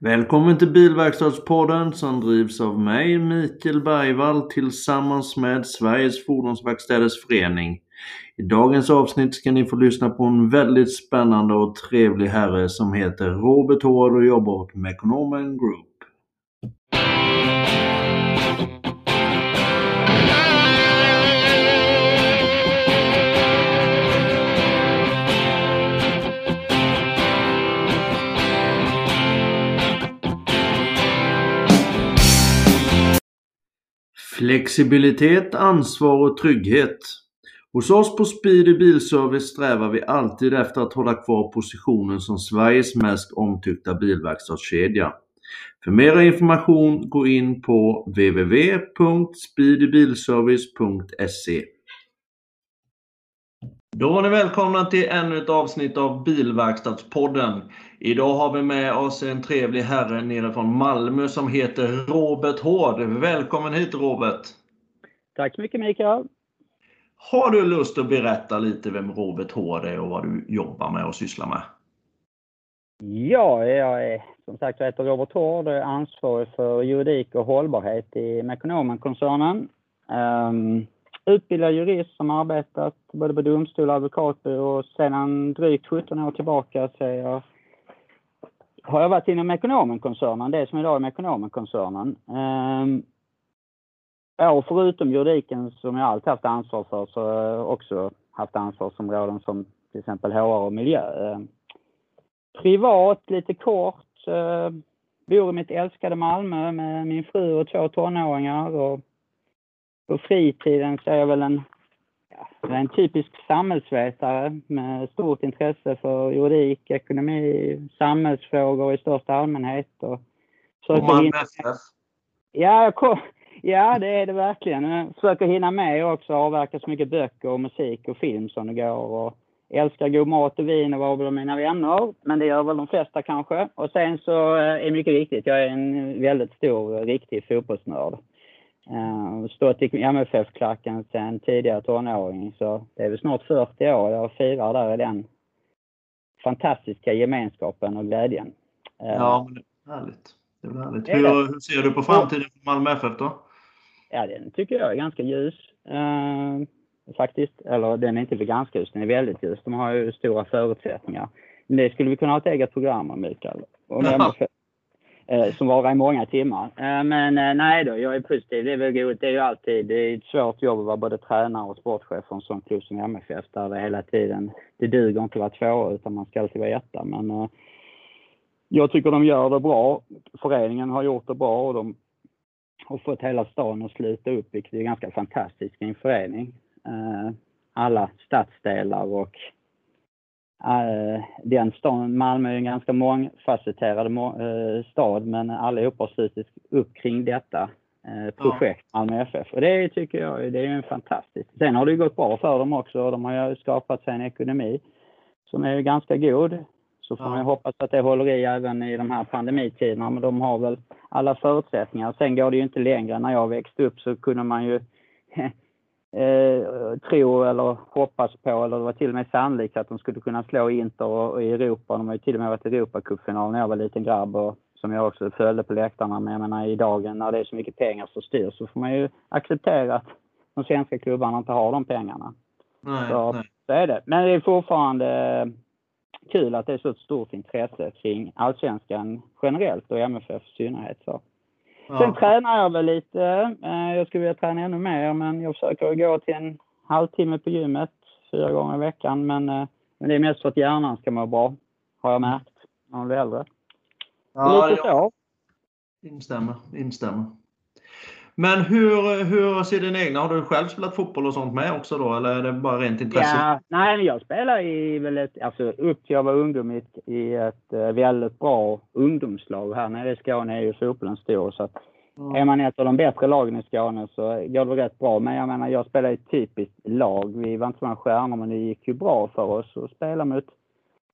Välkommen till Bilverkstadspodden som drivs av mig, Mikael Bergvall, tillsammans med Sveriges Fordonsverkstäders Förening. I dagens avsnitt ska ni få lyssna på en väldigt spännande och trevlig herre som heter Robert Hård och jobbar åt Mekonomen Group. Flexibilitet, ansvar och trygghet. Hos oss på Speedy Bilservice strävar vi alltid efter att hålla kvar positionen som Sveriges mest omtyckta bilverkstadskedja. För mer information gå in på www.speedybilservice.se Då är ni välkomna till ännu ett avsnitt av Bilverkstadspodden. Idag har vi med oss en trevlig herre nere från Malmö som heter Robert Hård. Välkommen hit Robert! Tack så mycket Mikael! Har du lust att berätta lite vem Robert Hård är och vad du jobbar med och sysslar med? Ja, jag är som sagt jag heter Robert Hård och är ansvarig för juridik och hållbarhet i Mekonomen-koncernen. Um, utbildad jurist som arbetat både på domstol och advokatbyrå och sedan drygt 17 år tillbaka så är jag har jag varit inom ekonomenkoncernen, det som idag är mekonomenkoncernen. Ehm, ja, och förutom juridiken som jag alltid haft ansvar för så har jag också haft ansvarsområden som till exempel HR och miljö. Ehm, privat, lite kort, ehm, bor i mitt älskade Malmö med min fru och två tonåringar och på fritiden så är jag väl en är en typisk samhällsvetare med stort intresse för juridik, ekonomi, samhällsfrågor i största allmänhet. Och, och Malmö FF? Ja, kom, ja, det är det verkligen. Jag försöker hinna med också avverka så mycket böcker och musik och film som det går. Och älskar god mat och vin och vara med mina vänner. Men det gör väl de flesta kanske. Och sen så är det mycket viktigt, jag är en väldigt stor, riktig fotbollsnörd. Uh, stått i MFF-klacken sedan tidigare tonåring så det är väl snart 40 år jag firar där i den fantastiska gemenskapen och glädjen. Uh, ja, men det är härligt. Det är härligt. Hur, hur, ser du på framtiden för Malmö FF då? Ja, den tycker jag är ganska ljus. Uh, faktiskt. Eller den är inte ganska ljus, den är väldigt ljus. De har ju stora förutsättningar. Men det skulle vi kunna ha ett eget program om, Mikael. Om MFF eh, Eh, som varar i många timmar. Eh, men eh, nej då, jag är positiv. Det är väl god. Det är ju alltid det är ett svårt jobb att vara både tränare och sportchef för en sån klubb som MFF där det hela tiden, det duger inte att vara tvåa utan man ska alltid vara etta. Men jag tycker de gör det bra. Föreningen har gjort det bra och de har fått hela stan att sluta upp, vilket är ganska fantastiskt i en förening. Alla stadsdelar och den staden, Malmö är en ganska mångfacetterad uh, stad men allihopa har slutit upp kring detta uh, projekt ja. Malmö FF. Och det tycker jag det är en fantastiskt. Sen har det gått bra för dem också. De har ju skapat sig en ekonomi som är ganska god. Så får ja. man hoppas att det håller i även i de här pandemitiderna. Men de har väl alla förutsättningar. Sen går det ju inte längre. När jag växte upp så kunde man ju eh, tro eller hoppas på, eller det var till och med sannolikt att de skulle kunna slå Inter i Europa. De har ju till och med varit i Europacupfinal när jag var liten grabb och som jag också följde på läktarna. Men jag menar i dagen när det är så mycket pengar som styr så får man ju acceptera att de svenska klubbarna inte har de pengarna. Nej, så, nej. så är det. Men det är fortfarande kul att det är så ett stort intresse kring allsvenskan generellt och MFF i synnerhet. Så. Ja. Sen tränar jag väl lite. Eh, jag skulle vilja träna ännu mer, men jag försöker gå till en halvtimme på gymmet fyra gånger i veckan. Men, eh, men det är mest för att hjärnan ska må bra, har jag märkt, när man blir äldre. Ja, lite så. Instämmer, instämmer. Men hur, hur ser din egna, har du själv spelat fotboll och sånt med också då eller är det bara rent intresse? Ja, nej jag spelar i väl ett, alltså upp till jag var ungdom i ett, i ett eh, väldigt bra ungdomslag. Här nere i Skåne är ju fotbollen stor så att mm. är man ett av de bättre lagen i Skåne så går det rätt bra. Men jag menar jag spelar i ett typiskt lag. Vi var inte så många stjärnor men det gick ju bra för oss att spela mot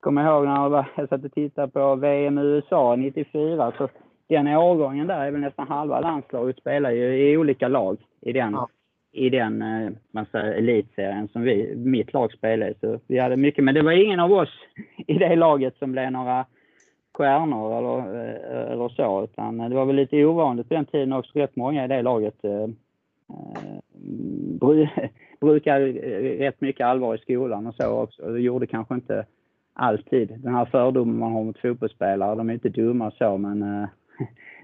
Kommer ihåg när jag, var, jag satt och tittade på VM i USA 94 så den årgången där är väl nästan halva landslaget spelar ju i olika lag i den, ja. i den eh, man säger, elitserien som vi, mitt lag spelade. Så vi hade mycket, men det var ingen av oss i det laget som blev några stjärnor eller, eller så. Utan det var väl lite ovanligt på den tiden också. Rätt många i det laget eh, brukar rätt mycket allvar i skolan och så också. Det gjorde kanske inte alltid. Den här fördomen man har mot fotbollsspelare, de är inte dumma så men eh,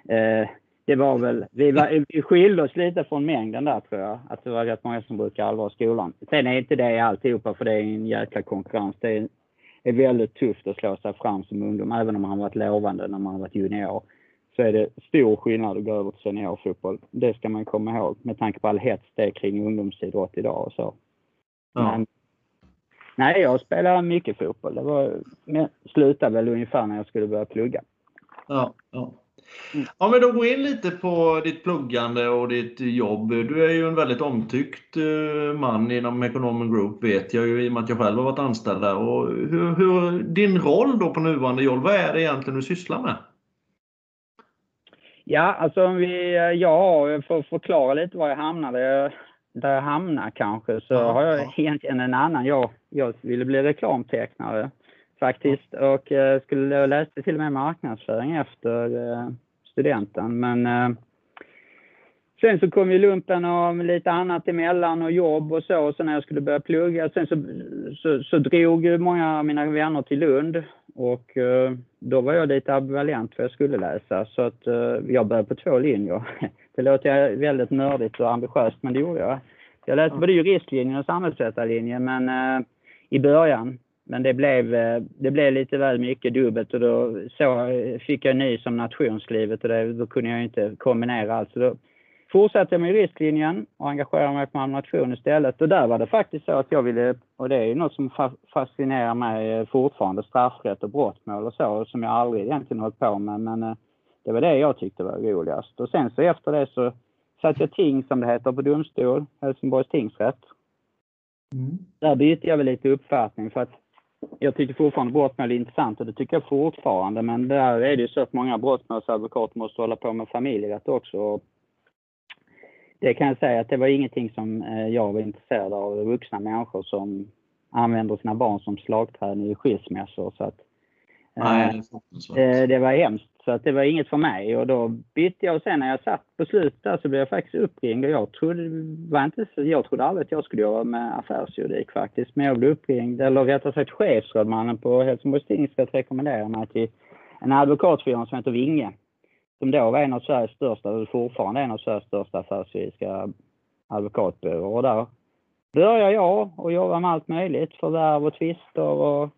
det var väl, vi, var, vi skilde oss lite från mängden där tror jag. Att det var rätt många som brukar allvar i skolan. Sen är inte det alltihopa för det är en jäkla konkurrens. Det är, är väldigt tufft att slå sig fram som ungdom. Även om man har varit lovande när man har varit junior. Så är det stor skillnad att gå över till seniorfotboll. Det ska man komma ihåg med tanke på all hets det är kring ungdomsidrott idag och så. Ja. Men, nej, jag spelar mycket fotboll. Det var, slutade väl ungefär när jag skulle börja plugga. Ja, ja. Mm. Om vi då går in lite på ditt pluggande och ditt jobb. Du är ju en väldigt omtyckt eh, man inom Economic Group vet jag ju i och med att jag själv har varit anställd där. Och hur, hur, din roll då på nuvarande jobb, vad är det egentligen du sysslar med? Ja, alltså om vi, ja, för att förklara lite var jag hamnade, där jag hamnade kanske, så ja, har jag ja. egentligen en annan. Jag, jag ville bli reklamtecknare faktiskt och eh, skulle läsa till och med marknadsföring efter eh, studenten. Men eh, sen så kom ju lumpen och lite annat emellan och jobb och så. Och så när jag skulle börja plugga, sen så, så, så drog ju många av mina vänner till Lund. Och då var jag lite ambivalent vad jag skulle läsa. Så att jag började på två linjer. Det låter väldigt nördigt och ambitiöst, men det gjorde jag. Jag läste både juristlinjen och samhällsvetarlinjen, men i början men det blev, eh, det blev lite väl mycket dubbelt och då så fick jag ny som nationslivet och det, då kunde jag inte kombinera allt. Så då fortsatte jag med juristlinjen och engagerade mig på Nation istället. Och där var det faktiskt så att jag ville, och det är ju något som fascinerar mig fortfarande, straffrätt och brottmål och så, som jag aldrig egentligen hållit på med. Men eh, det var det jag tyckte var roligast. Och sen så efter det så satt jag ting, som det heter, på domstol, Helsingborgs tingsrätt. Mm. Där bytte jag väl lite uppfattning för att jag tycker fortfarande brottmål är intressant och det tycker jag fortfarande. Men där är det ju så att många brottmålsadvokater måste hålla på med familjerätt också. Det kan jag säga att det var ingenting som eh, jag var intresserad av. Vuxna människor som använder sina barn som slagträn i skilsmässor. Så att, Nej, det, eh, det var hemskt. Så att det var inget för mig och då bytte jag och sen när jag satt på slutet där så blev jag faktiskt uppringd och jag trodde, var inte jag trodde aldrig att jag skulle jobba med affärsjuridik faktiskt. Men jag blev uppringd, eller rättare sagt chefsrådmannen på Helsingborgs tingsrätt rekommenderade mig till en advokatfirma som heter Vinge. Som då var en av Sveriges största, eller fortfarande en av Sveriges största affärsjuridiska advokatbyråer. Och där började jag och jobba med allt möjligt, förvärv och tvister och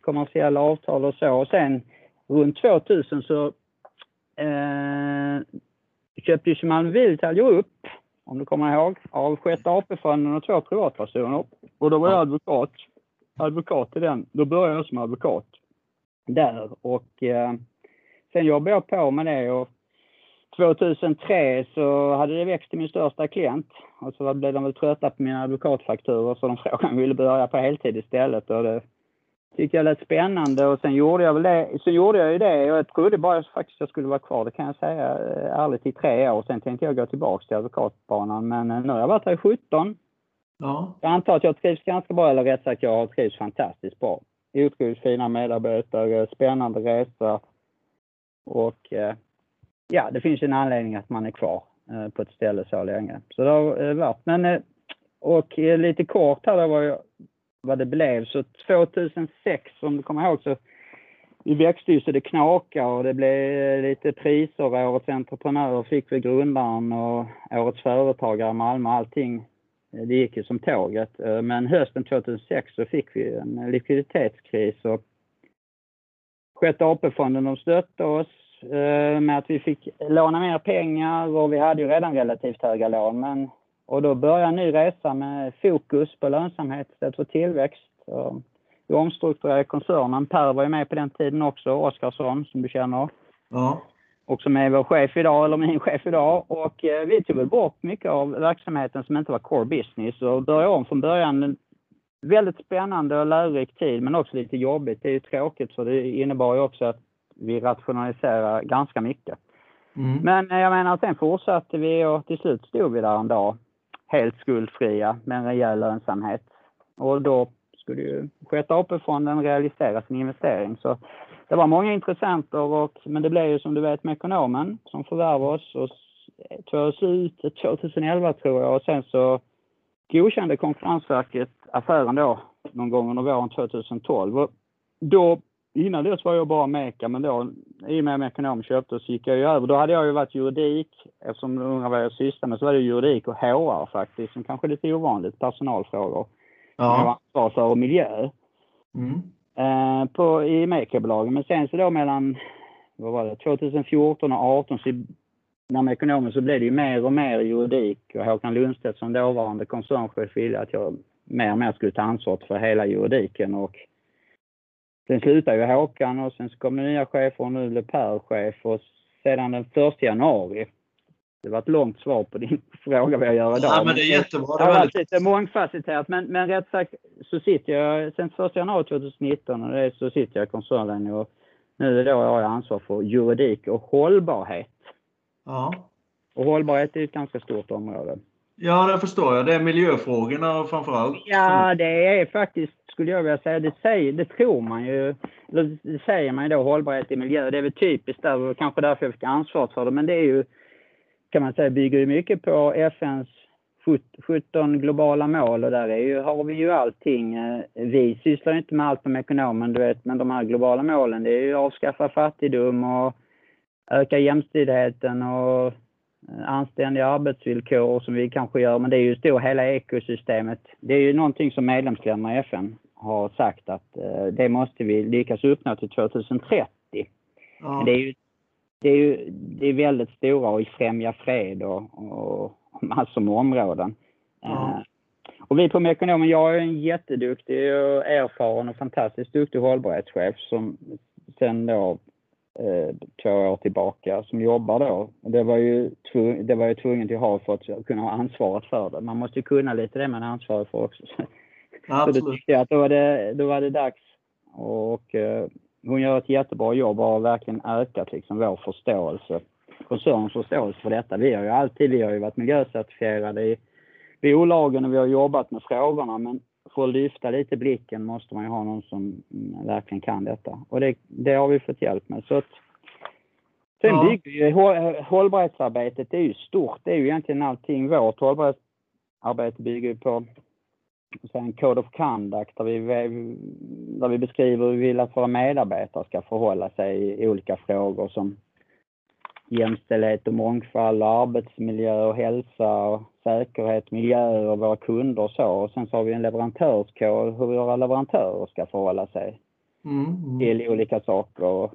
kommersiella avtal och så. Och sen runt 2000 så eh, köpte ju Malmö Vitalio upp, om du kommer ihåg, av Sjätte AP-fonden och två privatpersoner. Och då var jag advokat, advokat i den. Då började jag som advokat där och eh, sen jobbade jag på med det och 2003 så hade det växt till min största klient och så blev de väl trötta på mina advokatfakturor så de frågade om jag ville börja på heltid istället och det tyckte jag lät spännande och sen gjorde jag väl det. Så gjorde jag ju det och jag trodde bara faktiskt jag skulle vara kvar, det kan jag säga eh, ärligt, i tre år. Sen tänkte jag gå tillbaks till advokatbanan men eh, nu har jag varit här i 17. Ja. Jag antar att jag trivs ganska bra, eller rätt sagt jag har trivs fantastiskt bra. Otroligt fina medarbetare, spännande resor och eh, ja, det finns en anledning att man är kvar på ett ställe så länge. Så det har varit. Men och lite kort här, då var jag vad det blev. Så 2006, om du kommer ihåg, så vi växte ju så det knakade och det blev lite priser. Årets entreprenör fick vi grundaren och Årets företagare i Malmö. Allting eh, det gick ju som tåget. Eh, men hösten 2006 så fick vi en likviditetskris och Sjätte AP-fonden de stötte oss eh, med att vi fick låna mer pengar och vi hade ju redan relativt höga lån. Men och då börjar en ny resa med fokus på lönsamhet istället för tillväxt. Vi omstrukturerade koncernen. Per var ju med på den tiden också, Oskarsson som du känner. Ja. Och som är vår chef idag, eller min chef idag. Och eh, vi tog väl bort mycket av verksamheten som inte var core business och började om från början. Väldigt spännande och lärorik tid men också lite jobbigt. Det är ju tråkigt för det innebar ju också att vi rationaliserade ganska mycket. Mm. Men eh, jag menar, sen fortsatte vi och till slut stod vi där en dag helt skuldfria med en rejäl lönsamhet. Och då skulle ju Sjätte AP-fonden realisera sin investering. Så det var många intressenter, och, men det blev ju som du vet med ekonomen som förvärvade oss och tog oss ut 2011 tror jag och sen så godkände Konkurrensverket affären då någon gång under våren 2012. Och då, innan dess var jag bara Meka, men då i och med att ekonom köpte så gick jag ju över. Då hade jag ju varit juridik, eftersom du undrar vad jag sysslar med, så var det juridik och HR faktiskt, som kanske är lite ovanligt, personalfrågor. Ja. Jag var ansvarig för miljö. Mm. Eh, på, i Meka-bolagen. Men sen så då mellan, vad var det, 2014 och 2018 så när man ekonomer så blev det ju mer och mer juridik och Håkan Lundstedt som dåvarande koncernchef ville att jag mer och mer skulle ta ansvar för hela juridiken och sen slutade ju Håkan och sen så kom nya chefer och nu blev Per chef och sedan den 1 januari det var ett långt svar på din fråga vad jag gör idag. Ja, men det är jättebra. Det har varit lite mångfacetterat. Men, men rätt sagt så sitter jag sen 1 januari 2019 och det, så sitter jag i koncernen och nu är då jag har ansvar för juridik och hållbarhet. Ja. Och hållbarhet är ett ganska stort område. Ja, det förstår jag. Det är miljöfrågorna framförallt. Ja, det är faktiskt, skulle jag vilja säga, det, säger, det tror man ju, det säger man ju då, hållbarhet i miljö. Det är väl typiskt där, och kanske därför jag fick ansvaret för det, men det är ju, kan man säga, bygger ju mycket på FNs 17 globala mål och där är ju, har vi ju allting. Eh, vi sysslar inte med allt som ekonomen, du vet, men de här globala målen, det är ju avskaffa fattigdom och öka jämställdheten och anständiga arbetsvillkor som vi kanske gör, men det är ju stor hela ekosystemet. Det är ju någonting som medlemsländerna i FN har sagt att eh, det måste vi lyckas uppnå till 2030. Ja. Det är ju det är ju det är väldigt stora och främja fred och, och massor med områden. Ja. Uh, och vi på Mekonomen, jag är en jätteduktig och erfaren och fantastiskt duktig hållbarhetschef som sen då eh, två år tillbaka som jobbar då. Det var ju, det var ju tvungen att ha för att kunna ha ansvaret för det. Man måste ju kunna lite det man är ansvarig för också. Absolut. Så då tyckte jag att då var det, då var det dags. Och eh, hon gör ett jättebra jobb och har verkligen ökat liksom vår förståelse, koncernens förståelse för detta. Vi har ju alltid, vi har ju varit miljöcertifierade i bolagen och vi har jobbat med frågorna men för att lyfta lite blicken måste man ju ha någon som mm, verkligen kan detta. Och det, det har vi fått hjälp med. Så att, sen ja. bygger ju hållbarhetsarbetet, det är ju stort. Det är ju egentligen allting. Vårt hållbarhetsarbete bygger ju på en code of conduct där vi, där vi beskriver hur vi vill att våra medarbetare ska förhålla sig i olika frågor som jämställdhet och mångfald, arbetsmiljö och hälsa och säkerhet, miljö och våra kunder och så. Och sen så har vi en leverantörskod hur våra leverantörer ska förhålla sig mm, mm. till olika saker.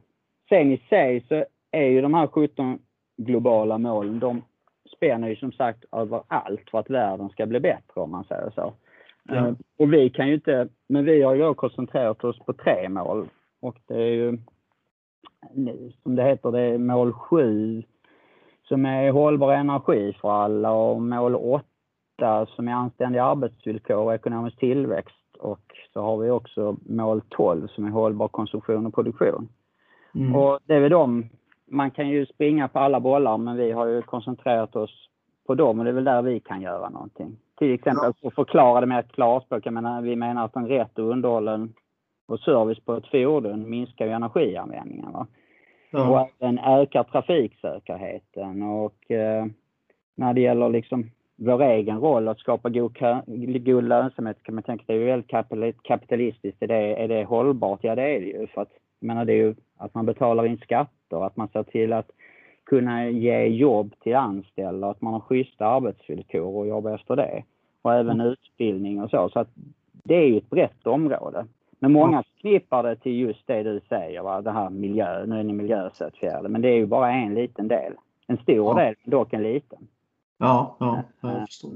Sen i sig så är ju de här 17 globala målen, de spänner ju som sagt över allt för att världen ska bli bättre om man säger så. Eh, och vi kan ju inte, men vi har ju då koncentrerat oss på tre mål och det är ju som det heter, det är mål 7 som är hållbar energi för alla och mål 8 som är anständiga arbetsvillkor och ekonomisk tillväxt. Och så har vi också mål 12 som är hållbar konsumtion och produktion. Mm. Och det är väl de, man kan ju springa på alla bollar men vi har ju koncentrerat oss på dem och det är väl där vi kan göra någonting. Till exempel ja. förklara det mer klarspråk, jag menar, vi menar att en rätt och underhållen och service på ett fordon minskar ju energianvändningen. Va? Ja. Och även ökar trafiksäkerheten och eh, när det gäller liksom vår egen roll att skapa god, god lönsamhet kan man tänka det är väldigt kapitalistiskt. Är det, är det hållbart? Ja det är det ju. För att, jag menar det är ju att man betalar in skatter, att man ser till att kunna ge jobb till anställda, att man har schyssta arbetsvillkor och jobbar efter det. Och även mm. utbildning och så. Så att det är ju ett brett område. Men många knippar det till just det du säger, va? det här miljö, nu är ni miljöcertifierade, men det är ju bara en liten del. En stor ja. del, dock en liten. Ja, ja, jag förstår.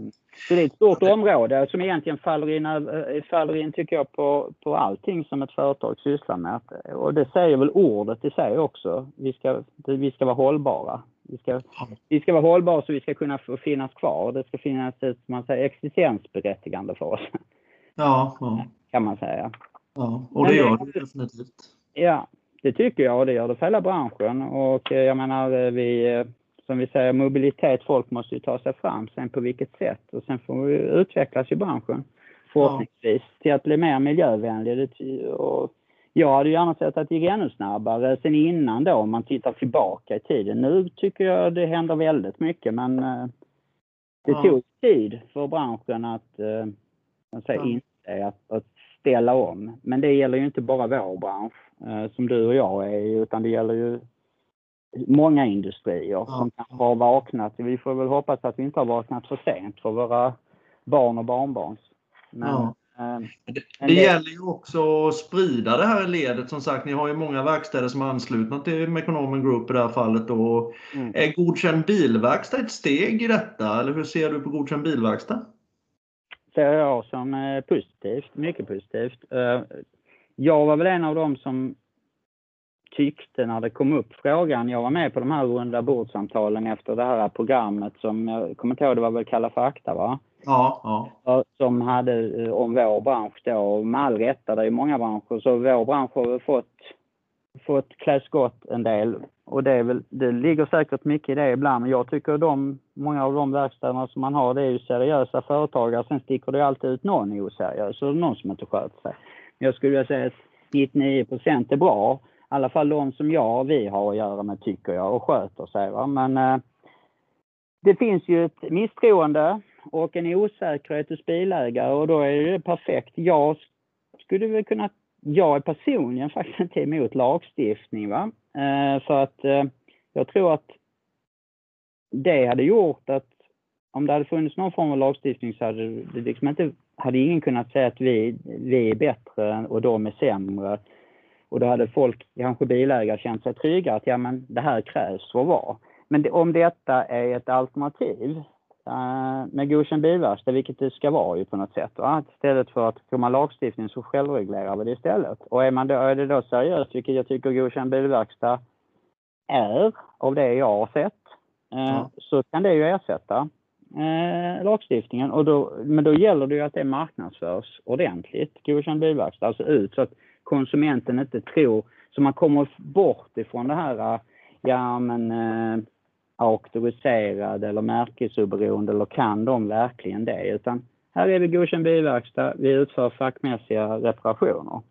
Så det är ett stort område som egentligen faller in, eh, faller in tycker jag, på, på allting som ett företag sysslar med. Och det säger väl ordet i sig också. Vi ska, vi ska vara hållbara. Vi ska, vi ska vara hållbara så vi ska kunna få finnas kvar. Det ska finnas ett man säger, existensberättigande för oss. Ja, ja. Kan man säga. Ja, och det Men, gör det definitivt. Ja, det tycker jag och det gör det för hela branschen. Och eh, jag menar, eh, vi, som vi säger, mobilitet, folk måste ju ta sig fram. Sen på vilket sätt? Och sen får vi utvecklas i branschen förhoppningsvis ja. till att bli mer miljövänlig. Och jag hade gärna sett att det gick ännu snabbare sen innan då, om man tittar tillbaka i tiden. Nu tycker jag det händer väldigt mycket, men eh, det ja. tog tid för branschen att eh, säga, ja. inse att, att ställa om. Men det gäller ju inte bara vår bransch, eh, som du och jag är utan det gäller ju många industrier som kanske har vaknat. Vi får väl hoppas att vi inte har vaknat för sent för våra barn och barnbarns. Men, ja. det, det, det, gäller ju också att sprida det här ledet. Som sagt, ni har ju många verkstäder som är anslutna till Mekonomen Group i det här fallet. Och mm. Är godkänd bilverkstad ett steg i detta? Eller hur ser du på godkänd bilverkstad? Ser jag som positivt, mycket positivt. Eh, jag var väl en av dem som tyckte när det kom upp frågan, jag var med på de här runda bordsamtalen efter det här programmet som, jag kommer inte ihåg, det var väl Kalla fakta va? Ja, ja. Som hade eh, om vår bransch då, med all rätta, det är många branscher, så vår bransch har fått, fått klä skott en del och det, är väl, det ligger säkert mycket i det ibland. Jag tycker de, många av de verkstäderna som man har, det är ju seriösa företagare. Sen sticker det alltid ut någon oseriös och någon som inte sköter sig. Men jag skulle vilja säga att 99 procent är bra. I alla fall de som jag och vi har att göra med tycker jag och sköter sig. Va? Men eh, det finns ju ett misstroende och en osäkerhet hos bilägare och då är det perfekt. Jag skulle väl kunna jag är personligen faktiskt inte emot lagstiftning. Va? Eh, för att eh, jag tror att det hade gjort att om det hade funnits någon form av lagstiftning så hade det liksom inte, hade ingen kunnat säga att vi, vi är bättre och de är sämre. Och då hade folk, kanske bilägare, känt sig trygga att ja men det här krävs för att vara. Men det, om detta är ett alternativ med godkänd bilverkstad, vilket det ska vara ju på något sätt. Va? Istället för att komma lagstiftning så självreglerar vi det istället. Och är, man då, är det då seriöst, vilket jag tycker godkänd bilverkstad är av det jag har sett, uh, ja. så kan det ju ersätta uh, lagstiftningen. Och då, men då gäller det ju att det marknadsförs ordentligt, godkänd bilverkstad, alltså ut så att konsumenten inte tror, så man kommer bort ifrån det här, ja men auktoriserad eller märkesoberoende eller kan de verkligen det? Utan här är vi godkänd bilverkstad, vi utför fackmässiga reparationer.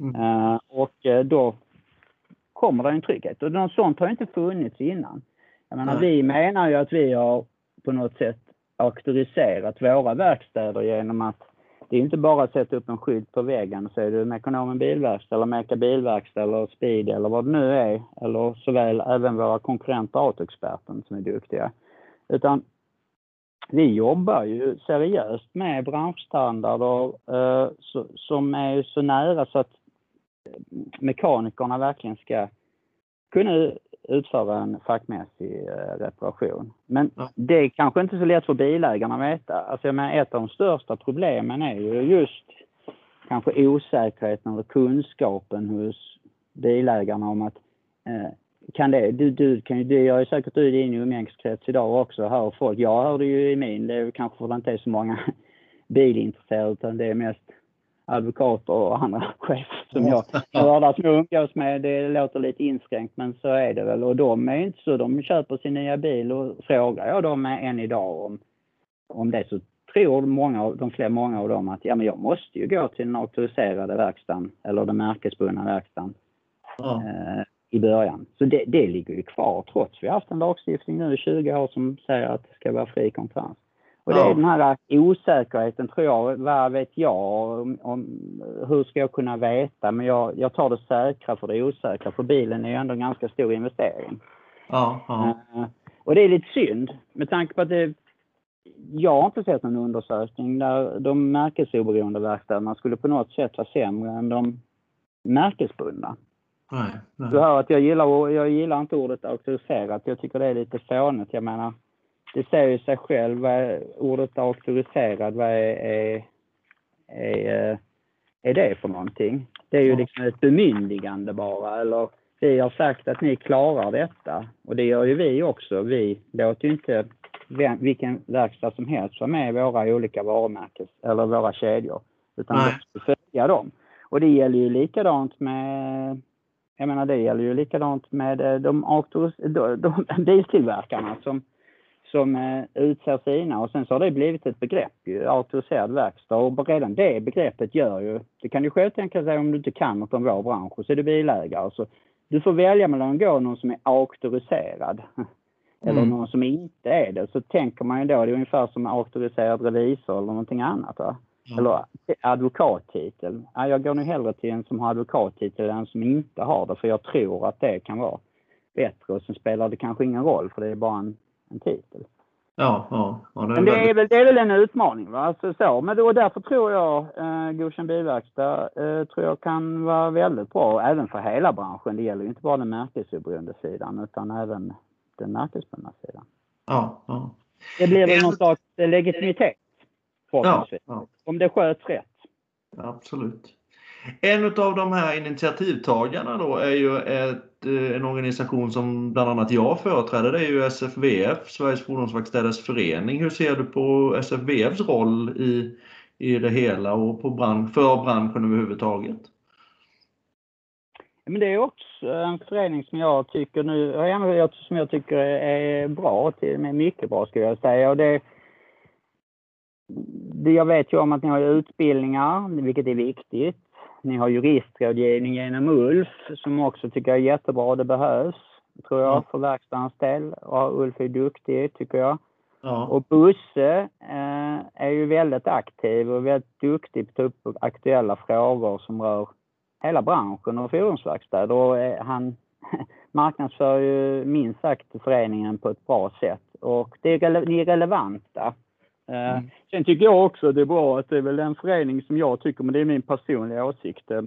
Mm. Uh, och uh, då kommer det en trygghet. Och något sånt har inte funnits innan. Jag menar, vi menar ju att vi har på något sätt auktoriserat våra verkstäder genom att det är inte bara att sätta upp en skylt på väggen och säga du Mekonomen bilverkstad eller Meka bilverkstad eller Speed eller vad det nu är. Eller såväl även våra konkurrenter Autoexperten som är duktiga. Utan vi jobbar ju seriöst med branschstandarder eh, så, som är så nära så att mekanikerna verkligen ska kunna utföra en fackmässig eh, reparation. Men ja. det är kanske inte så lätt för bilägarna att veta. Alltså jag menar, ett av de största problemen är ju just kanske osäkerheten eller kunskapen hos bilägarna om att eh, kan det, du, du kan det gör ju säkert du i din umgängeskrets idag också, hör folk. Jag hör det ju i min, det är kanske för det inte är så många bilintresserade utan det är mest advokater och andra chefer som jag hörde att umgås med. Det låter lite inskränkt men så är det väl. Och de är inte så. De köper sin nya bil och frågar jag dem än idag om, om det så tror många, de fler, många av dem att ja, men jag måste ju gå till den auktoriserade verkstaden eller den märkesbundna verkstaden ja. eh, i början. Så det, det ligger ju kvar trots vi har haft en lagstiftning nu i 20 år som säger att det ska vara fri konkurrens. Och det är den här osäkerheten tror jag, vad vet jag, om, om, hur ska jag kunna veta? Men jag, jag tar det säkra för det osäkra, för bilen är ju ändå en ganska stor investering. Ja, ja. Uh, och det är lite synd med tanke på att det, jag har inte sett någon undersökning där de märkesoberoende verkstäderna skulle på något sätt vara sämre än de märkesbundna. Nej, nej. Du hör att jag gillar, jag gillar inte ordet auktoriserat. Jag tycker det är lite fånigt. Jag menar, det säger sig själv. Vad ordet auktoriserad, vad är, är, är, är det för någonting? Det är ju liksom ett bemyndigande bara. Eller vi har sagt att ni klarar detta. Och det gör ju vi också. Vi låter ju inte vilken verkstad som helst vara med i våra olika varumärken eller våra kedjor. Utan vi måste följa dem. Och det gäller ju likadant med jag menar det gäller ju likadant med de, de, de biltillverkarna som som eh, utser sina och sen så har det blivit ett begrepp ju, auktoriserad verkstad och redan det begreppet gör ju, det kan du själv tänka sig om du inte kan något om vår bransch och så är du bilägare så du får välja mellan att gå någon som är auktoriserad eller mm. någon som inte är det. Så tänker man ju då, det är ungefär som auktoriserad revisor eller någonting annat. Va? Mm. Eller advokattitel. Ja, jag går nu hellre till en som har advokattitel än en som inte har det, för jag tror att det kan vara bättre. Och sen spelar det kanske ingen roll, för det är bara en, en titel. Ja, ja. ja det Men det, väldigt... är väl, det är väl en utmaning. Va? Alltså så. Men då, därför tror jag eh, Godkänd bilverkstad eh, tror jag kan vara väldigt bra, även för hela branschen. Det gäller ju inte bara den märkesoberoende sidan, utan även den märkesbundna sidan. Ja, ja. Det blir väl någon slags legitimitet. Ja, ja. Om det sköts rätt. Absolut. En av de här initiativtagarna då är ju ett, eh, en organisation som bland annat jag företräder. Det är ju SFVF, Sveriges Fordonsverkstäders Förening. Hur ser du på SFVFs roll i, i det hela och på bransch, för branschen överhuvudtaget? Men det är också en förening som jag tycker nu, som jag tycker är bra, till med mycket bra skulle jag säga. Och det, det, jag vet ju om att ni har utbildningar, vilket är viktigt. Ni har juristrådgivning genom ULF som också tycker jag är jättebra. Det behövs, tror jag, för verkstadens del. Och Ulf är duktig, tycker jag. Ja. Och Busse eh, är ju väldigt aktiv och väldigt duktig på att ta upp aktuella frågor som rör hela branschen och fordonsverkstäder. Och eh, han marknadsför ju minst sagt föreningen på ett bra sätt. Och det är, ni är relevanta. Eh, mm. Sen tycker jag också det är bra att det är väl en förening som jag tycker, men det är min personliga åsikt, eh,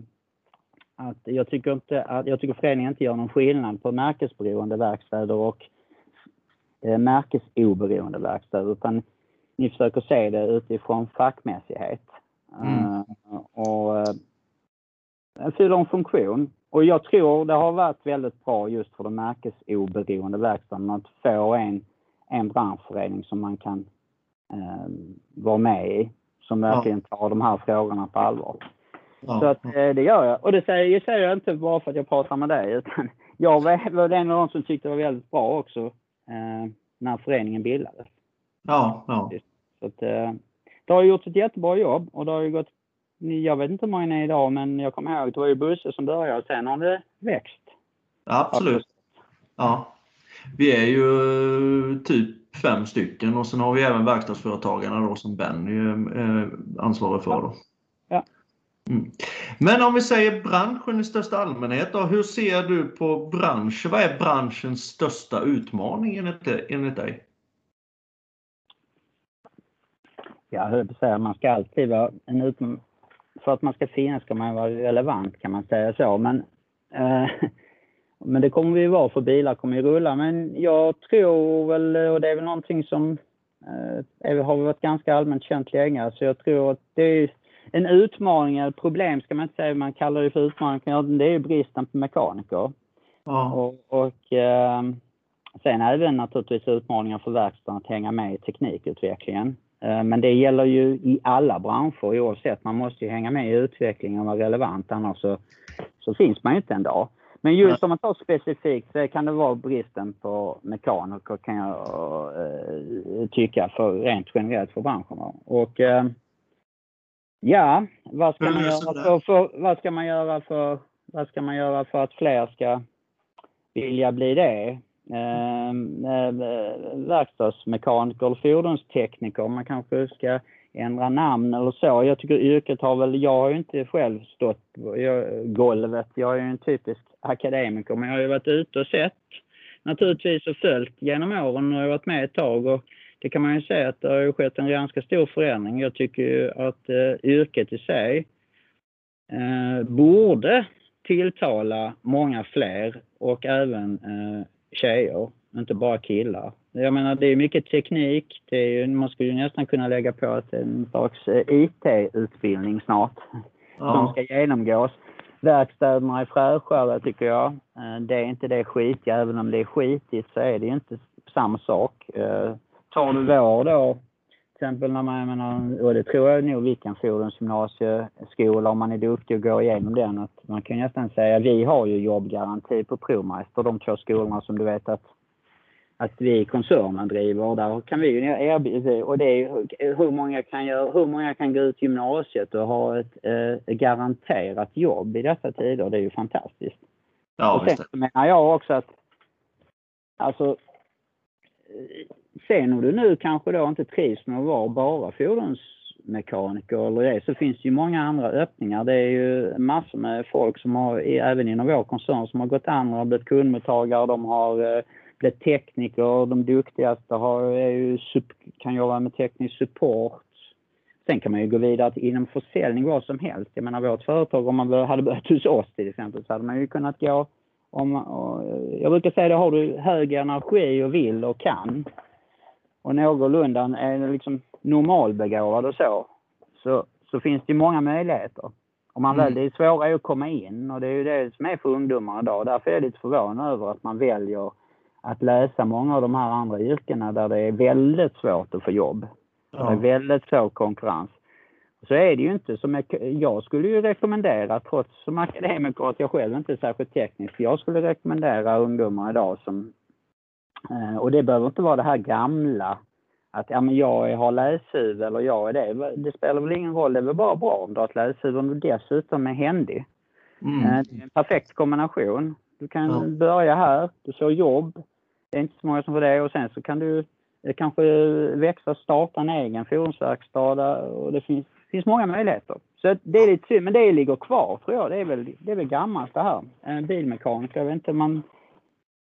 att jag tycker inte att, jag tycker föreningen inte gör någon skillnad på märkesberoende verkstäder och eh, märkesoberoende verkstäder, utan ni försöker se det utifrån fackmässighet. Mm. Uh, och fyller en funktion. Och jag tror det har varit väldigt bra just för de märkesoberoende verkstäderna att få en, en branschförening som man kan vara med i. Som verkligen tar de här frågorna på allvar. Så att eh, det gör jag. Och det säger, det säger jag inte bara för att jag pratar med dig utan jag var en av de som tyckte det var väldigt bra också eh, när föreningen bildades. Ja, ja. Så att, eh, det har gjort ett jättebra jobb och det har ju gått jag vet inte hur många är idag, men jag kommer ihåg det var ju Busse som började och sen har det växt. Absolut. Ja. Vi är ju typ fem stycken och sen har vi även verkstadsföretagarna då som Benny är ansvarig för. Då. Ja. Mm. Men om vi säger branschen i största allmänhet då, hur ser du på branschen? Vad är branschens största utmaning enligt dig? Jag höll säga, man ska alltid vara en utmaning för att man ska finnas ska man vara relevant kan man säga så. Men, eh, men det kommer vi vara för bilar kommer ju rulla. Men jag tror väl, och det är väl någonting som eh, har varit ganska allmänt känt länge, så jag tror att det är en utmaning, eller problem ska man inte säga, man kallar det för utmaning, det är bristen på mekaniker. Ja. Och, och eh, sen även naturligtvis utmaningar för verkstaden att hänga med i teknikutvecklingen. Eh, men det gäller ju i alla branscher oavsett. Man måste ju hänga med i utvecklingen och vara relevant annars så, så finns man ju inte en dag. Men just om man tar specifikt så kan det vara bristen på mekaniker kan jag uh, tycka för rent generellt för branschen. Och uh, ja, vad ska, man göra för, för, vad ska man göra för vad ska man göra för att fler ska vilja bli det? Ehm, eh, verkstadsmekaniker eller fordonstekniker. Man kanske ska ändra namn eller så. Jag tycker yrket har väl, jag har ju inte själv stått på golvet. Jag är ju en typisk akademiker men jag har ju varit ute och sett naturligtvis och följt genom åren och jag har varit med ett tag och det kan man ju säga att det har ju skett en ganska stor förändring. Jag tycker ju att eh, yrket i sig eh, borde tilltala många fler och även eh, tjejer, inte bara killar. Jag menar det är mycket teknik. Det är, man skulle nästan kunna lägga på ett, en slags eh, IT-utbildning snart ja. som ska genomgås. Verkstäderna är fräschare tycker jag. Eh, det är inte det skitiga, även om det är skitigt så är det inte samma sak. Eh, tar du vår då, till exempel när man, menar, och det tror jag nog vilken fordonsgymnasieskola, om man är duktig och går igenom den, att man kan nästan säga, vi har ju jobbgaranti på Provmeister, de två skolorna som du vet att att vi i koncernen driver. Där kan vi erbjuda, och det är hur många kan, göra, hur många kan gå ut gymnasiet och ha ett eh, garanterat jobb i dessa tider. Det är ju fantastiskt. Ja, och sen menar jag också att alltså sen om du nu kanske då inte trivs med att vara bara fordonsmekaniker eller det, så finns det ju många andra öppningar. Det är ju massor med folk som har, även inom vår koncern, som har gått andra, blivit kundmottagare, de har eh, blivit tekniker, de duktigaste har, ju, kan jobba med teknisk support. Sen kan man ju gå vidare till, inom försäljning vad som helst. Jag menar vårt företag, om man hade börjat hos oss till exempel, så hade man ju kunnat gå om, jag brukar säga det, har du hög energi och vill och kan och någorlunda är liksom normalbegåvad och så, så, så finns det många möjligheter. Om man mm. väl, det är svårare att komma in och det är ju det som är för ungdomar idag. Därför är jag lite förvånad över att man väljer att läsa många av de här andra yrkena där det är väldigt svårt att få jobb. Ja. Det är väldigt svår konkurrens. Så är det ju inte. Som jag, jag skulle ju rekommendera, trots som akademiker att jag själv inte är särskilt teknisk, jag skulle rekommendera ungdomar idag som... Eh, och det behöver inte vara det här gamla att ja, men jag har läshuvud eller jag är det. Det spelar väl ingen roll, det är väl bara bra om du har ett läshuvud om du dessutom är händig. Mm. Eh, det är en perfekt kombination. Du kan ja. börja här, du får jobb. Det är inte så många som får det och sen så kan du kanske växa, starta en egen fordonsverkstad och det finns finns många möjligheter. Så det är lite synd, men det ligger kvar tror jag. Det är väl, det är väl gammalt det här. En bilmekaniker, jag vet inte, man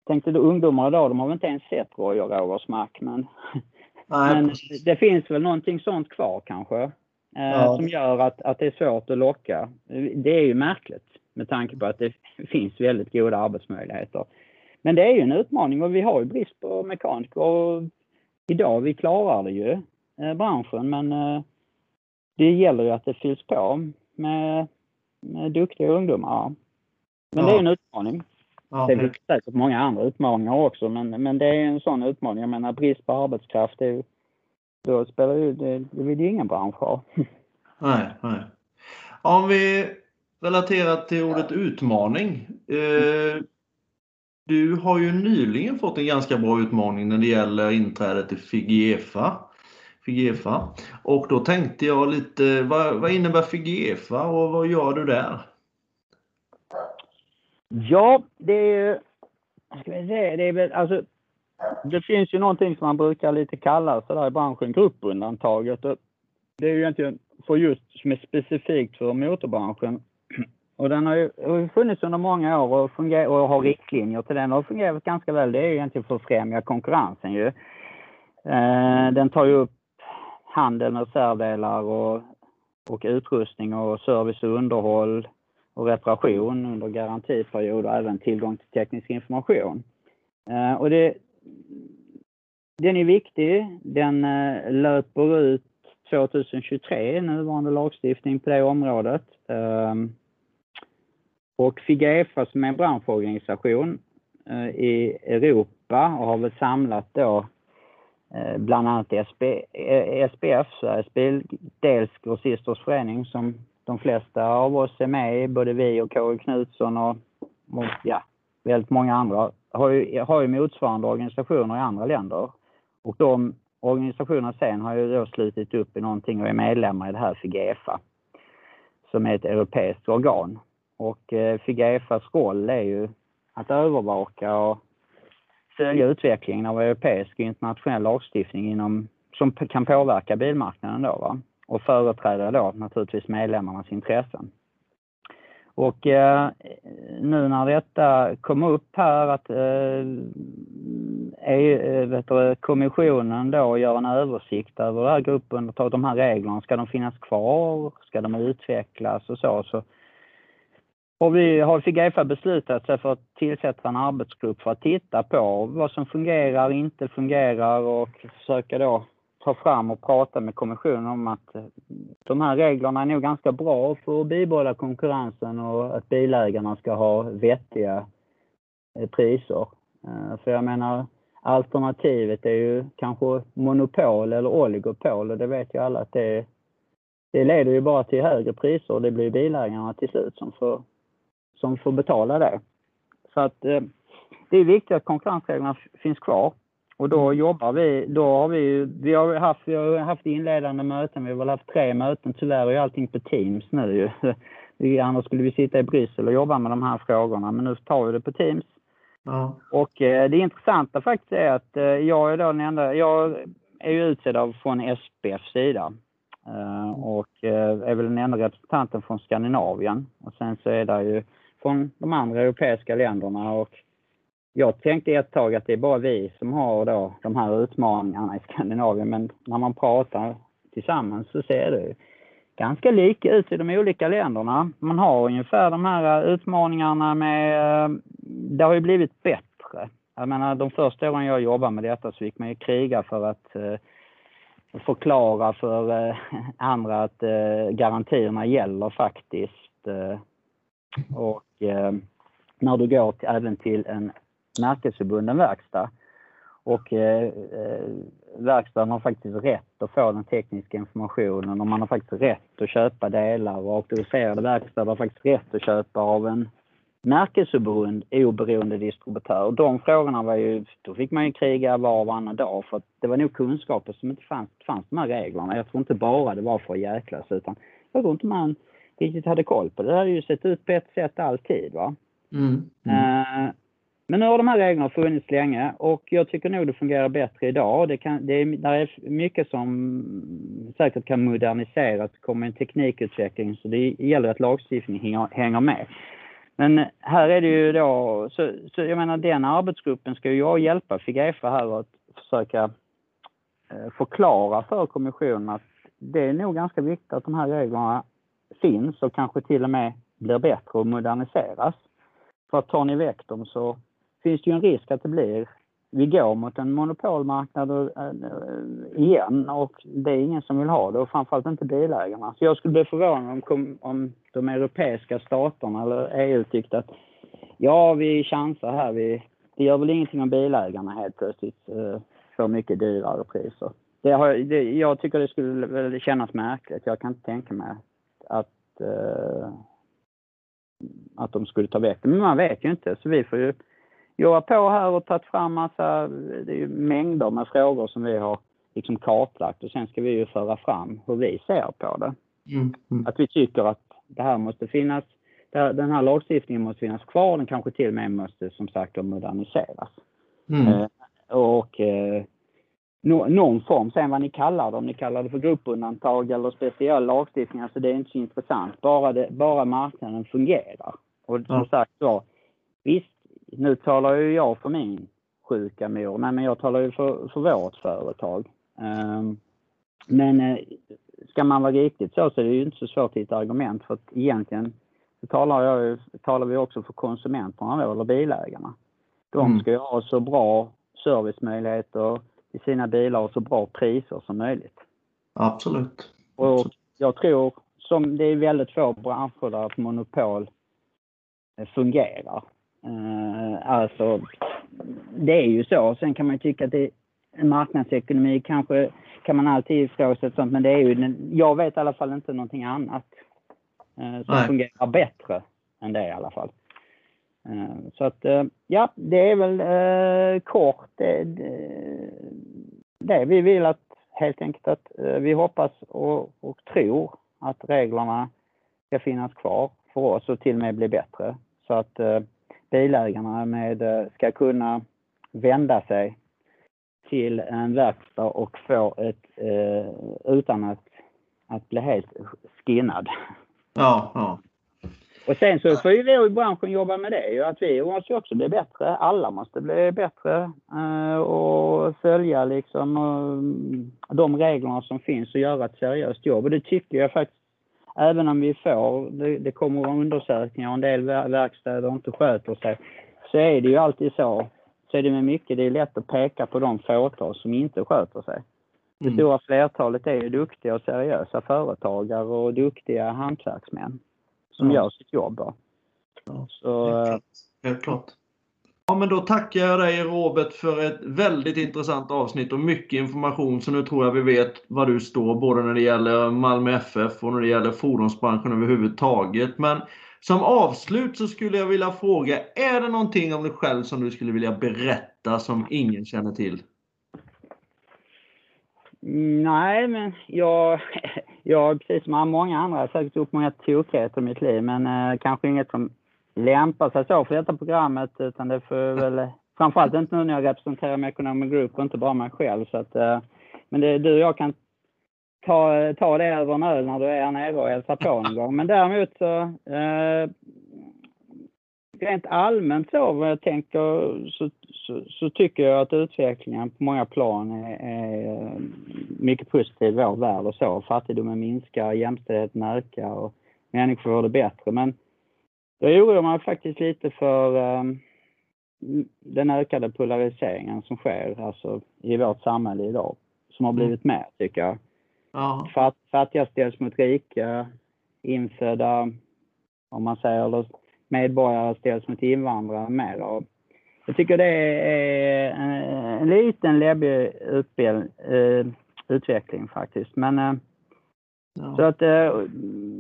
tänkte då ungdomar idag, de har väl inte ens sett Roy och Rogers Mac, men, men det finns väl någonting sånt kvar kanske. Eh, ja. Som gör att, att det är svårt att locka. Det är ju märkligt med tanke på att det finns väldigt goda arbetsmöjligheter. Men det är ju en utmaning och vi har ju brist på mekaniker. Och idag, vi klarar det ju, eh, branschen, men eh, det gäller ju att det fylls på med, med duktiga ungdomar. Men ja. det är en utmaning. Ja, det finns säkert många andra utmaningar också, men, men det är en sån utmaning. Jag menar brist på arbetskraft, det, då spelar ju, det, det vill ju ingen bransch ha. Nej, nej. Om vi Relaterat till ordet utmaning. Eh, du har ju nyligen fått en ganska bra utmaning när det gäller inträdet i Figefa. Figefa. Och då tänkte jag lite, vad, vad innebär Figefa och vad gör du där? Ja, det är ska vi säga, det är väl alltså det finns ju någonting som man brukar lite kalla sådär i branschen gruppundantaget. Det är ju egentligen för just som är specifikt för motorbranschen. Och den har ju, har funnits under många år och, funger, och har riktlinjer till den och har fungerat ganska väl. Det är ju egentligen för att främja konkurrensen ju. Eh, den tar ju upp handel med reservdelar och, och utrustning och service och underhåll och reparation under garantiperiod och även tillgång till teknisk information. Eh, och det, den är viktig. Den eh, löper ut 2023, nuvarande lagstiftning på det området och FIGEFA alltså som är en branschorganisation eh, i Europa och har väl samlat då Eh, bland annat SPF, eh, Sveriges Bildels Grossisters Förening, som de flesta av oss är med i, både vi och Kåre Knutsson och, och ja, väldigt många andra, har ju, har ju motsvarande organisationer i andra länder. Och de organisationerna sen har ju då slutit upp i någonting och är medlemmar i det här FIGEFA, som är ett europeiskt organ. Och eh, FIGEFAs roll är ju att övervaka och följa utvecklingen av europeisk och internationell lagstiftning inom, som kan påverka bilmarknaden då, va? och företräda då naturligtvis medlemmarnas intressen. Och eh, nu när detta kom upp här att eh, eh vet du, kommissionen då gör en översikt över det här gruppundantaget, de här reglerna, ska de finnas kvar? Ska de utvecklas och så? så och vi har Figefa beslutat sig för att tillsätta en arbetsgrupp för att titta på vad som fungerar, inte fungerar och försöka då ta fram och prata med kommissionen om att eh, de här reglerna är nog ganska bra för att bibehålla konkurrensen och att bilägarna ska ha vettiga eh, priser. Eh, för jag menar, alternativet är ju kanske monopol eller oligopol och det vet ju alla att det, det leder ju bara till högre priser och det blir bilägarna till slut som får som får betala det. Så att eh, det är viktigt att konkurrensreglerna finns kvar. Och då jobbar vi, då har vi, vi har haft, vi har haft inledande möten, vi har väl haft tre möten, tyvärr är allting på Teams nu ju. Annars skulle vi sitta i Bryssel och jobba med de här frågorna, men nu tar vi det på Teams. Ja. Och eh, det intressanta faktiskt är att eh, jag är då den enda, jag är ju utsedd av från SPFs sida. Eh, och eh, är väl den enda representanten från Skandinavien. Och sen så är det ju från de andra europeiska länderna och jag tänkte ett tag att det är bara vi som har då de här utmaningarna i Skandinavien men när man pratar tillsammans så ser det ganska lika ut i de olika länderna. Man har ungefär de här utmaningarna med, eh, det har ju blivit bättre. Jag menar de första åren jag jobbade med detta så fick man ju kriga för att eh, förklara för eh, andra att eh, garantierna gäller faktiskt. Eh. Och Eh, när du går till, även till en märkesförbunden verkstad och eh, eh, verkstaden har faktiskt rätt att få den tekniska informationen och man har faktiskt rätt att köpa delar och auktoriserade verkstäder har faktiskt rätt att köpa av en märkesoberoende oberoende distributör. De frågorna var ju, då fick man ju kriga var och varannan dag för att det var nog kunskaper som inte fanns, fanns de här reglerna. Jag tror inte bara det var för att jäklas utan jag tror inte man riktigt hade koll på det. Hade ju sett ut på ett sätt alltid va. Mm. Mm. Uh, men nu har de här reglerna funnits länge och jag tycker nog det fungerar bättre idag. Det, kan, det, är, det är mycket som säkert kan moderniseras. Det kommer en teknikutveckling så det gäller att lagstiftningen hänger med. Men här är det ju då, så, så jag menar den arbetsgruppen ska ju jag hjälpa Figefa här att försöka eh, förklara för kommissionen att det är nog ganska viktigt att de här reglerna finns och kanske till och med blir bättre och moderniseras. För att tar ni väck dem så finns det ju en risk att det blir vi går mot en monopolmarknad äh, igen och det är ingen som vill ha det och framförallt inte bilägarna. Så jag skulle bli förvånad om, om de europeiska staterna eller EU tyckte att ja, vi chansar här. Vi, det gör väl ingenting om bilägarna helt plötsligt äh, får mycket dyrare priser. Det har, det, jag tycker det skulle väl kännas märkligt. Jag kan inte tänka mig att, äh, att de skulle ta väck det. Men man vet ju inte, så vi får ju jobbat på här och tagit fram massa, det är ju mängder med frågor som vi har liksom kartlagt och sen ska vi ju föra fram hur vi ser på det. Mm. Mm. Att vi tycker att det här måste finnas, här, den här lagstiftningen måste finnas kvar, den kanske till och med måste som sagt moderniseras. Mm. Eh, och eh, no, någon form, sen vad ni kallar det, om ni kallar det för gruppundantag eller speciell lagstiftning, alltså det är inte så intressant. Bara, det, bara marknaden fungerar. Och som ja. sagt så, visst, nu talar ju jag för min sjuka mor, nej men jag talar ju för, för vårt företag. Um, men uh, ska man vara riktigt så så är det ju inte så svårt att hitta argument för att egentligen så talar, jag, talar vi också för konsumenterna då, eller bilägarna. De mm. ska ju ha så bra servicemöjligheter i sina bilar och så bra priser som möjligt. Absolut. Och jag tror, som det är väldigt få branscher där ett monopol eh, fungerar. Uh, alltså, det är ju så. Sen kan man ju tycka att det en marknadsekonomi kanske kan man alltid ifrågasätta sånt, men det är ju, jag vet i alla fall inte någonting annat uh, som Nej. fungerar bättre än det i alla fall. Eh, så att, eh, ja, det är väl eh, kort det, det, det, vi vill att helt enkelt att vi hoppas och, och tror att reglerna ska finnas kvar för oss och till och med bli bättre. Så att bilägarna med, ska kunna vända sig till en verkstad och få ett, utan att, att bli helt skinnad. Ja, ja. Och sen så får ju vi i branschen jobba med det ju, att vi måste också bli bättre. Alla måste bli bättre eh, och följa liksom eh, de reglerna som finns och göra ett seriöst jobb. Och det tycker jag faktiskt även om vi får, det, det kommer undersökningar och en del verkstäder inte sköter sig, så är det ju alltid så. Så är det med mycket, det är lätt att peka på de fåtal som inte sköter sig. Det mm. stora flertalet är ju duktiga och seriösa företagare och duktiga hantverksmän som ja. gör sitt jobb. Ja, så, helt klart. Helt klart. Ja, men då tackar jag dig Robert för ett väldigt intressant avsnitt och mycket information. Så nu tror jag vi vet var du står både när det gäller Malmö FF och när det gäller fordonsbranschen överhuvudtaget. Men som avslut så skulle jag vilja fråga, är det någonting om dig själv som du skulle vilja berätta som ingen känner till? Nej, men jag, jag precis som många andra har säkert upp många tokigheter i mitt liv, men eh, kanske inget som lämpar sig så för detta programmet, utan det får väl framförallt inte nu när jag representerar Mekonomi Group och inte bara mig själv. Så att, eh, men det, du och jag kan ta, ta det över en öl när du är här nere och hälsar på någon gång. Men däremot så eh, rent allmänt så vad jag tänker så, så, så, tycker jag att utvecklingen på många plan är, är mycket positiv i vår värld och så. Fattigdomen minskar, jämställdheten ökar och människor får det bättre. Men jag oroar mig faktiskt lite för um, den ökade polariseringen som sker alltså, i vårt samhälle idag. Som har mm. blivit mer, tycker jag. Ja. Fatt, fattiga ställs mot rika, infödda, om man säger, eller medborgare ställs mot invandrare mer. Och jag tycker det är en, en liten läbbig uh, utveckling faktiskt. Men uh, ja. så att uh,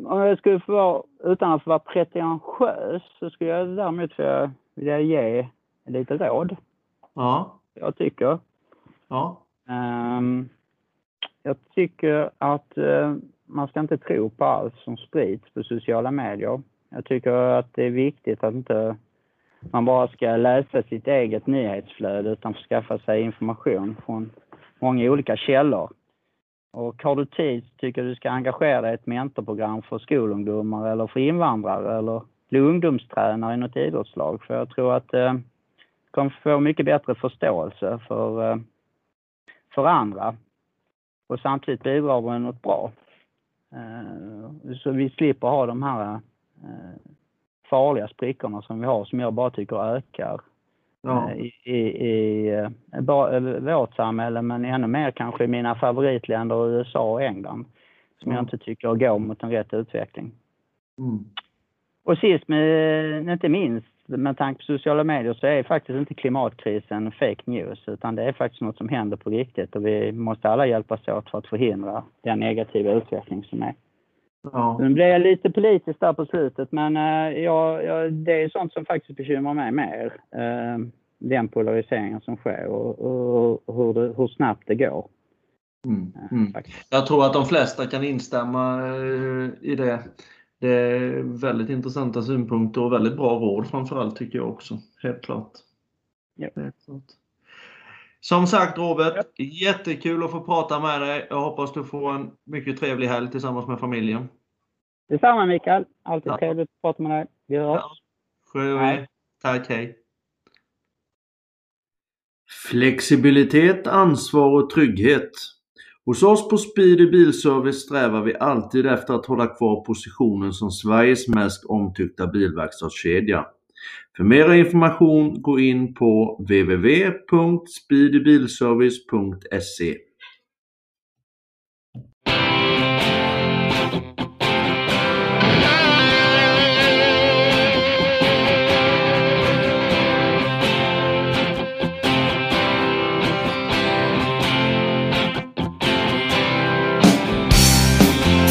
om jag skulle få vara, utan att få vara pretentiös, så skulle jag däremot vilja ge lite råd. Ja. Jag tycker. Ja. Um, jag tycker att uh, man ska inte tro på allt som sprids på sociala medier. Jag tycker att det är viktigt att inte man bara ska läsa sitt eget nyhetsflöde utan skaffa sig information från många olika källor. Och har du tid tycker jag du ska engagera dig i ett mentorprogram för skolungdomar eller för invandrare eller bli ungdomstränare i något idrottslag. För jag tror att eh, du kommer få mycket bättre förståelse för, eh, för andra och samtidigt bidrar med något bra. Eh, så vi slipper ha de här eh, farliga sprickorna som vi har som jag bara tycker ökar ja. Eh, i, i, i eh, vårt samhälle men ännu mer kanske i mina favoritländer USA och England som mm. jag inte tycker går mot en rätt utveckling. Mm. Och sist men inte minst med tanke på sociala medier så är faktiskt inte klimatkrisen fake news utan det är faktiskt något som händer på riktigt och vi måste alla hjälpas åt för att förhindra den negativa utveckling som är. Ja. Nu blev jag lite politisk där på slutet, men uh, ja, ja, det är sånt som faktiskt bekymrar mig mer. Uh, den polariseringen som sker och, och, och hur, det, hur, snabbt det går. Mm. Mm. Jag tror att de flesta kan instämma i det. Det är väldigt intressanta synpunkter och väldigt bra råd framförallt tycker jag också. Helt klart. Ja. Helt klart. Som sagt Robert, ja. jättekul att få prata med dig. Jag hoppas du får en mycket trevlig helg tillsammans med familjen. Detsamma Mikael. Alltid ja. trevligt att prata med dig. Vi hörs. Ja. Tack, hej. Flexibilitet, ansvar och trygghet. Hos oss på Speedy Bilservice strävar vi alltid efter att hålla kvar positionen som Sveriges mest omtyckta bilverkstadskedja. För mer information gå in på www.speedybilservice.se